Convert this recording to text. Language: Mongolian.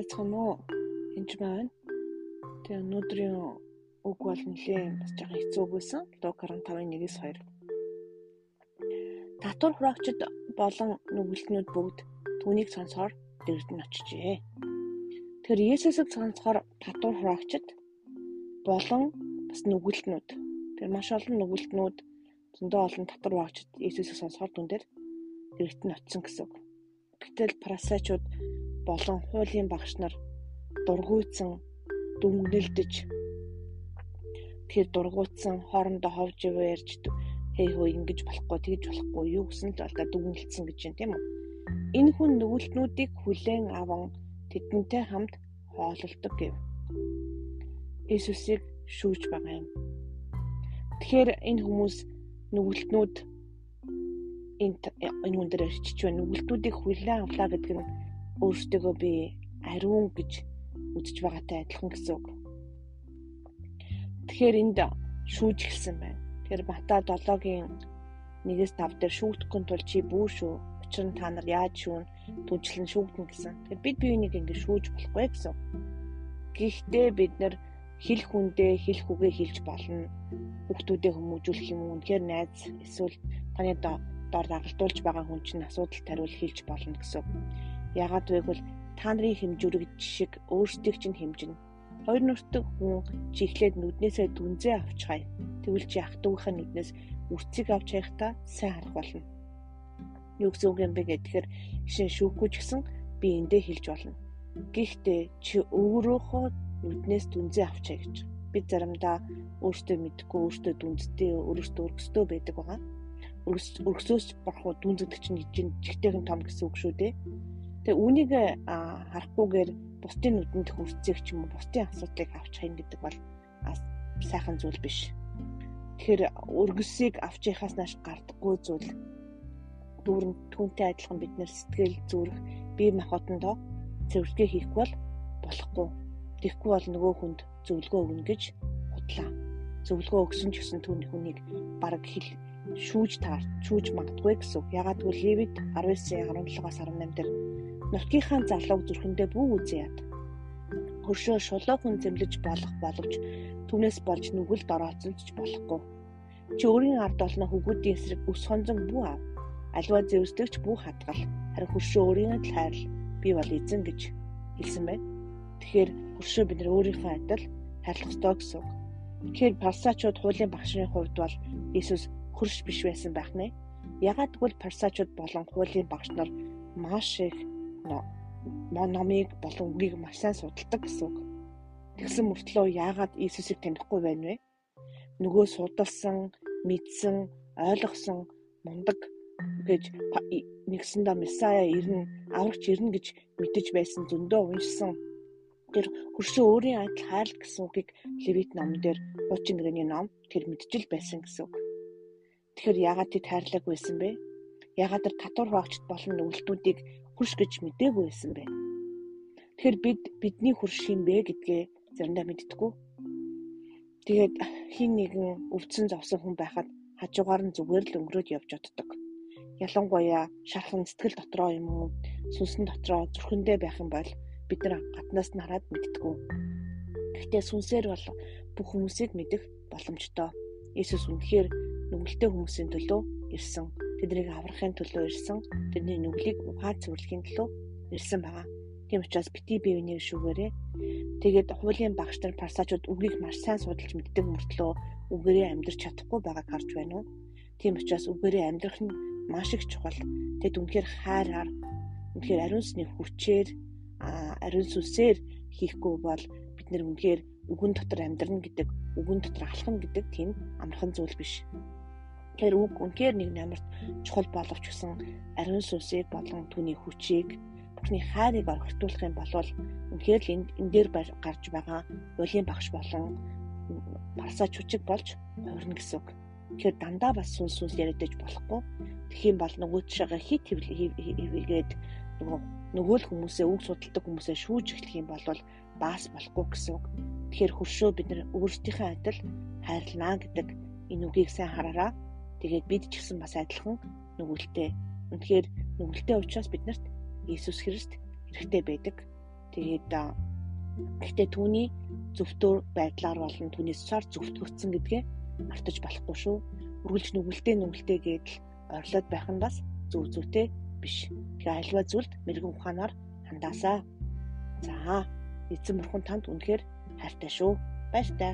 байцгаана уу? Энд байна. Тэгээ өнөөдрийн үг бол нэлээ бас жоохон хэцүү байсан. Луг 15:1-9 2. Татвар хураагчид болон нүгэлтнүүд бүгд түүнийг сонсохоор дэрд нь очижээ. Тэгэхээр Есүсийг сонсохоор татвар хураагчид болон бас нүгэлтнүүд тэр маш олон нүгэлтнүүд зөндөө олон татвар хураагчид Есүсийг сонсохоор түн дээр дэрд нь очисон гэсэн үг. Гэтэл парасачууд болон хуулийн багш нар дургуйцсан дүнгэлдэж тэр дургуутсан хоорондоо ховж ярьж хей хөө ингэж болохгүй тэгж болохгүй юу гэсэн л алдаа дүнгэлдсэн гэж юм тийм үү? Энэ хүн нүгэлтнүүдийг хүлээн аван тэдэнтэй хамт хоололдог гэв. Иесусыг шүүж байгаа юм. Тэгэхээр энэ хүмүүс нүгэлтнүүд энэ энэ хүн дээр ирчиж байна нүгэлтнүүдийг хүлээн авлаа гэдэг нь өөртөө би ариун гэж үзэж байгаатай адилхан гэсэн үг. Тэгэхээр энд шүүж эхэлсэн байна. Тэгэхээр Матай 7-гийн 1-5 дээр шүүгдэхгүй тул чи бүү шүү. Учир нь та нар яаж шүүн түнчлэн шүүгдэн гэсэн. Тэгэхээр бид биенийг ингэ шүүж болохгүй гэсэн. Гэхдээ бид нар хэл хүндээ хэл хүгээ хэлж болно. Хүүхдүүдээ хүмүүжүүлэх юм? Үнэхээр найз эсвэл таны доор дагалдуулж байгаа хүн чинь асуудал тариул хэлж болно гэсэн. Ягаад гэвэл та нарын хэмжүүрэг шиг өөрсдийг чинь хэмжинэ. Хоёр нүртэг хүн чи эхлээд нүднээсээ дүнзээ авч хай. Тэгвэл чи ах トゥ угийнхаа нүднээс үрцгийг авч хайхтаа сайн харах болно. Юу гэсэн үг юм бэ гэхээр жишээ шүүхгүй ч гэсэн би эндээ хэлж болно. Гэхдээ чи өөрөөхөө нүднээс дүнзээ авч хай гэж. Бид заримдаа өөртөө мэдгүй өөртөө дүнзтэй өөртөө өргөстөө байдаг байгаа. Өргөсөөс борхоо дүнзэгдэг чинь жигтэйхэн том гэсэн үг шүү дээ. Тэгээ үүнийг харахгүйгээр бусдын нүдэнд хүрцэх ч юм уу бусдын асуудлыг авч хайн гэдэг бол сайхан зүйл биш. Тэгэхээр өргөсийг авч яхаас нааш гардаггүй зүйл дүүрэн түүнтэй адилхан бид нэр сэтгэл зүрх бие махбодондоо цэвэрлэгээ хийх бол болохгүй. Тэгэхгүй бол нөгөө хүнд зөвлөгөө өгнө гэж худлаа. Зөвлөгөө өгсөн ч гэсэн түүний хүнийг бараг хэл шүүж таар шүүж магадгүй гэсэн. Ягаад гэвэл Левит 19-17-аас 18 дээр нутгийнхаа залууг зүрхэндээ бүү үзье яд. Хөршөө шулуу хүн зэмлэж болох боловч түүнээс болж нүгэл дорооцолж болохгүй. Чи өөрийн ард олно хөгүүдийн эсрэг ус хонзон бүү ав. Аливаа зэвсдэгч бүү хадгал. Харин хөршөө өөрийн л хайрл би бол эзэн гэж хэлсэн байна. Тэгэхээр хөршөө бид нар өөрийнхөө адил хайрлах ёстой гэсэн. Тэгэхээр парсачууд хуулийн багшны хувьд бол Иесус хөрш биш байсан байх нэ. Ягаад гэвэл парсачууд болон хуулийн багш нар маш их номыг болон үгийг маш сайн судалдаг гэсэн үг. Тэгсэн мөртлөө яагаад Иесусыг танихгүй байна вэ? Нөгөө судалсан, мэдсэн, ойлгосон мундаг гэж нэгсэндээ Месая ирнэ, аврагч ирнэ гэж мэдэж байсан зөндөө уншсан. Тэр хөршөө өөрийн адил хайрл гэсэн үгийг Левит номон дээр хуучин гэрээний ном тэр мэдчил байсан гэсэн үг. Тэгэхээр яагаад тэд хайрлаг байсан бэ? Яагаад тэр татвар хаагчд болон нүгэлтүүдийг хурш гэж мдээгүй байсан бэ? Тэгэхээр бид бидний хурш юм бэ гэдгээ заримдаа мэддэггүй. Тэгээд хин нэгэн өвдсөн зовсон хүн байхад хажуугаар нь зүгээр л өнгөрөөд явж оддог. Ялангуяа шархан сэтгэл дотроо юм уу, сүнсэн дотроо зүрхэндээ байх юм бол бид нар гаднаас нь хараад мэддэггүй. Гэхдээ сүнсээр бол бүх хүмүүсийг мэдэх боломжтой. Иесус үнэхээр нүгэлтэй хүмүүсийн төлөө ирсэн тэднийг аврахын төлөө ирсэн. Тэрний нүглийг ухаад цэвэрлэхийн төлөө ирсэн байгаа. Тийм учраас бити бие биенийг шүүгээрээ. Тэгээд хуулийн багш нар парсачууд үгийг маш сайн судалж мэддэг мөртлөө үгээрээ амьдрч чадахгүй байгааг харж байна уу? Тийм учраас үгээрээ амьдрах нь маш их чухал. Тэгэд үнэхээр хайраар үнэхээр ариун сүнсний хүчээр ариун сүнсээр хийхгүй бол бид нэр үнэхээр үгэн дотор амьдрна гэдэг үгэн дотор алхна гэдэг тийм амархан зүйл биш. Тэгэхээр үг үнээр нэг намарт чухал боловч гэсэн ариун сүнсийг болон түүний хүчийг бурхны хайрыг орхитуулах юм бол үнээр л энэ дээр гарч байгаа уйлын багш болон парсач хүчиг болж хувирна гэсэн үг. Тэгэхээр дандаа бас сүнс сүнс яриадаж болохгүй. Тэгхийн бол нөгөө тшаага хит хэвлгээд нөгөө нөгөө л хүмүүсээ үг судалдаг хүмүүсээ шүүж эхлэх юм бол баас болохгүй гэсэн үг. Тэгэхээр хөршөө бид нар өөрсдийнхээ адил хайрлана гэдэг энэ үгийг сайн хараараа Тэгээд бид ч гэсэн бас адилхан нүгэлтэй. Үнэхээр нүгэлтэй учраас биднэрт Иесус Христ хэрэгтэй байдаг. Тэгээд гэхдээ түүний зөвтөр байдлаар болон түүнээс цаар зөвтгөгдсөн гэдгээ мартаж болохгүй шүү. Үргэлж нүгэлтэй нүгэлтэй гэдэл ойрлоод байх нь бас зөв зүйтэй биш. Тэгээ альва зүйлд мэрэгэн ухаанаар хандаасаа. За эзэн бурхан танд үнэхээр хайртай шүү. Баяртай.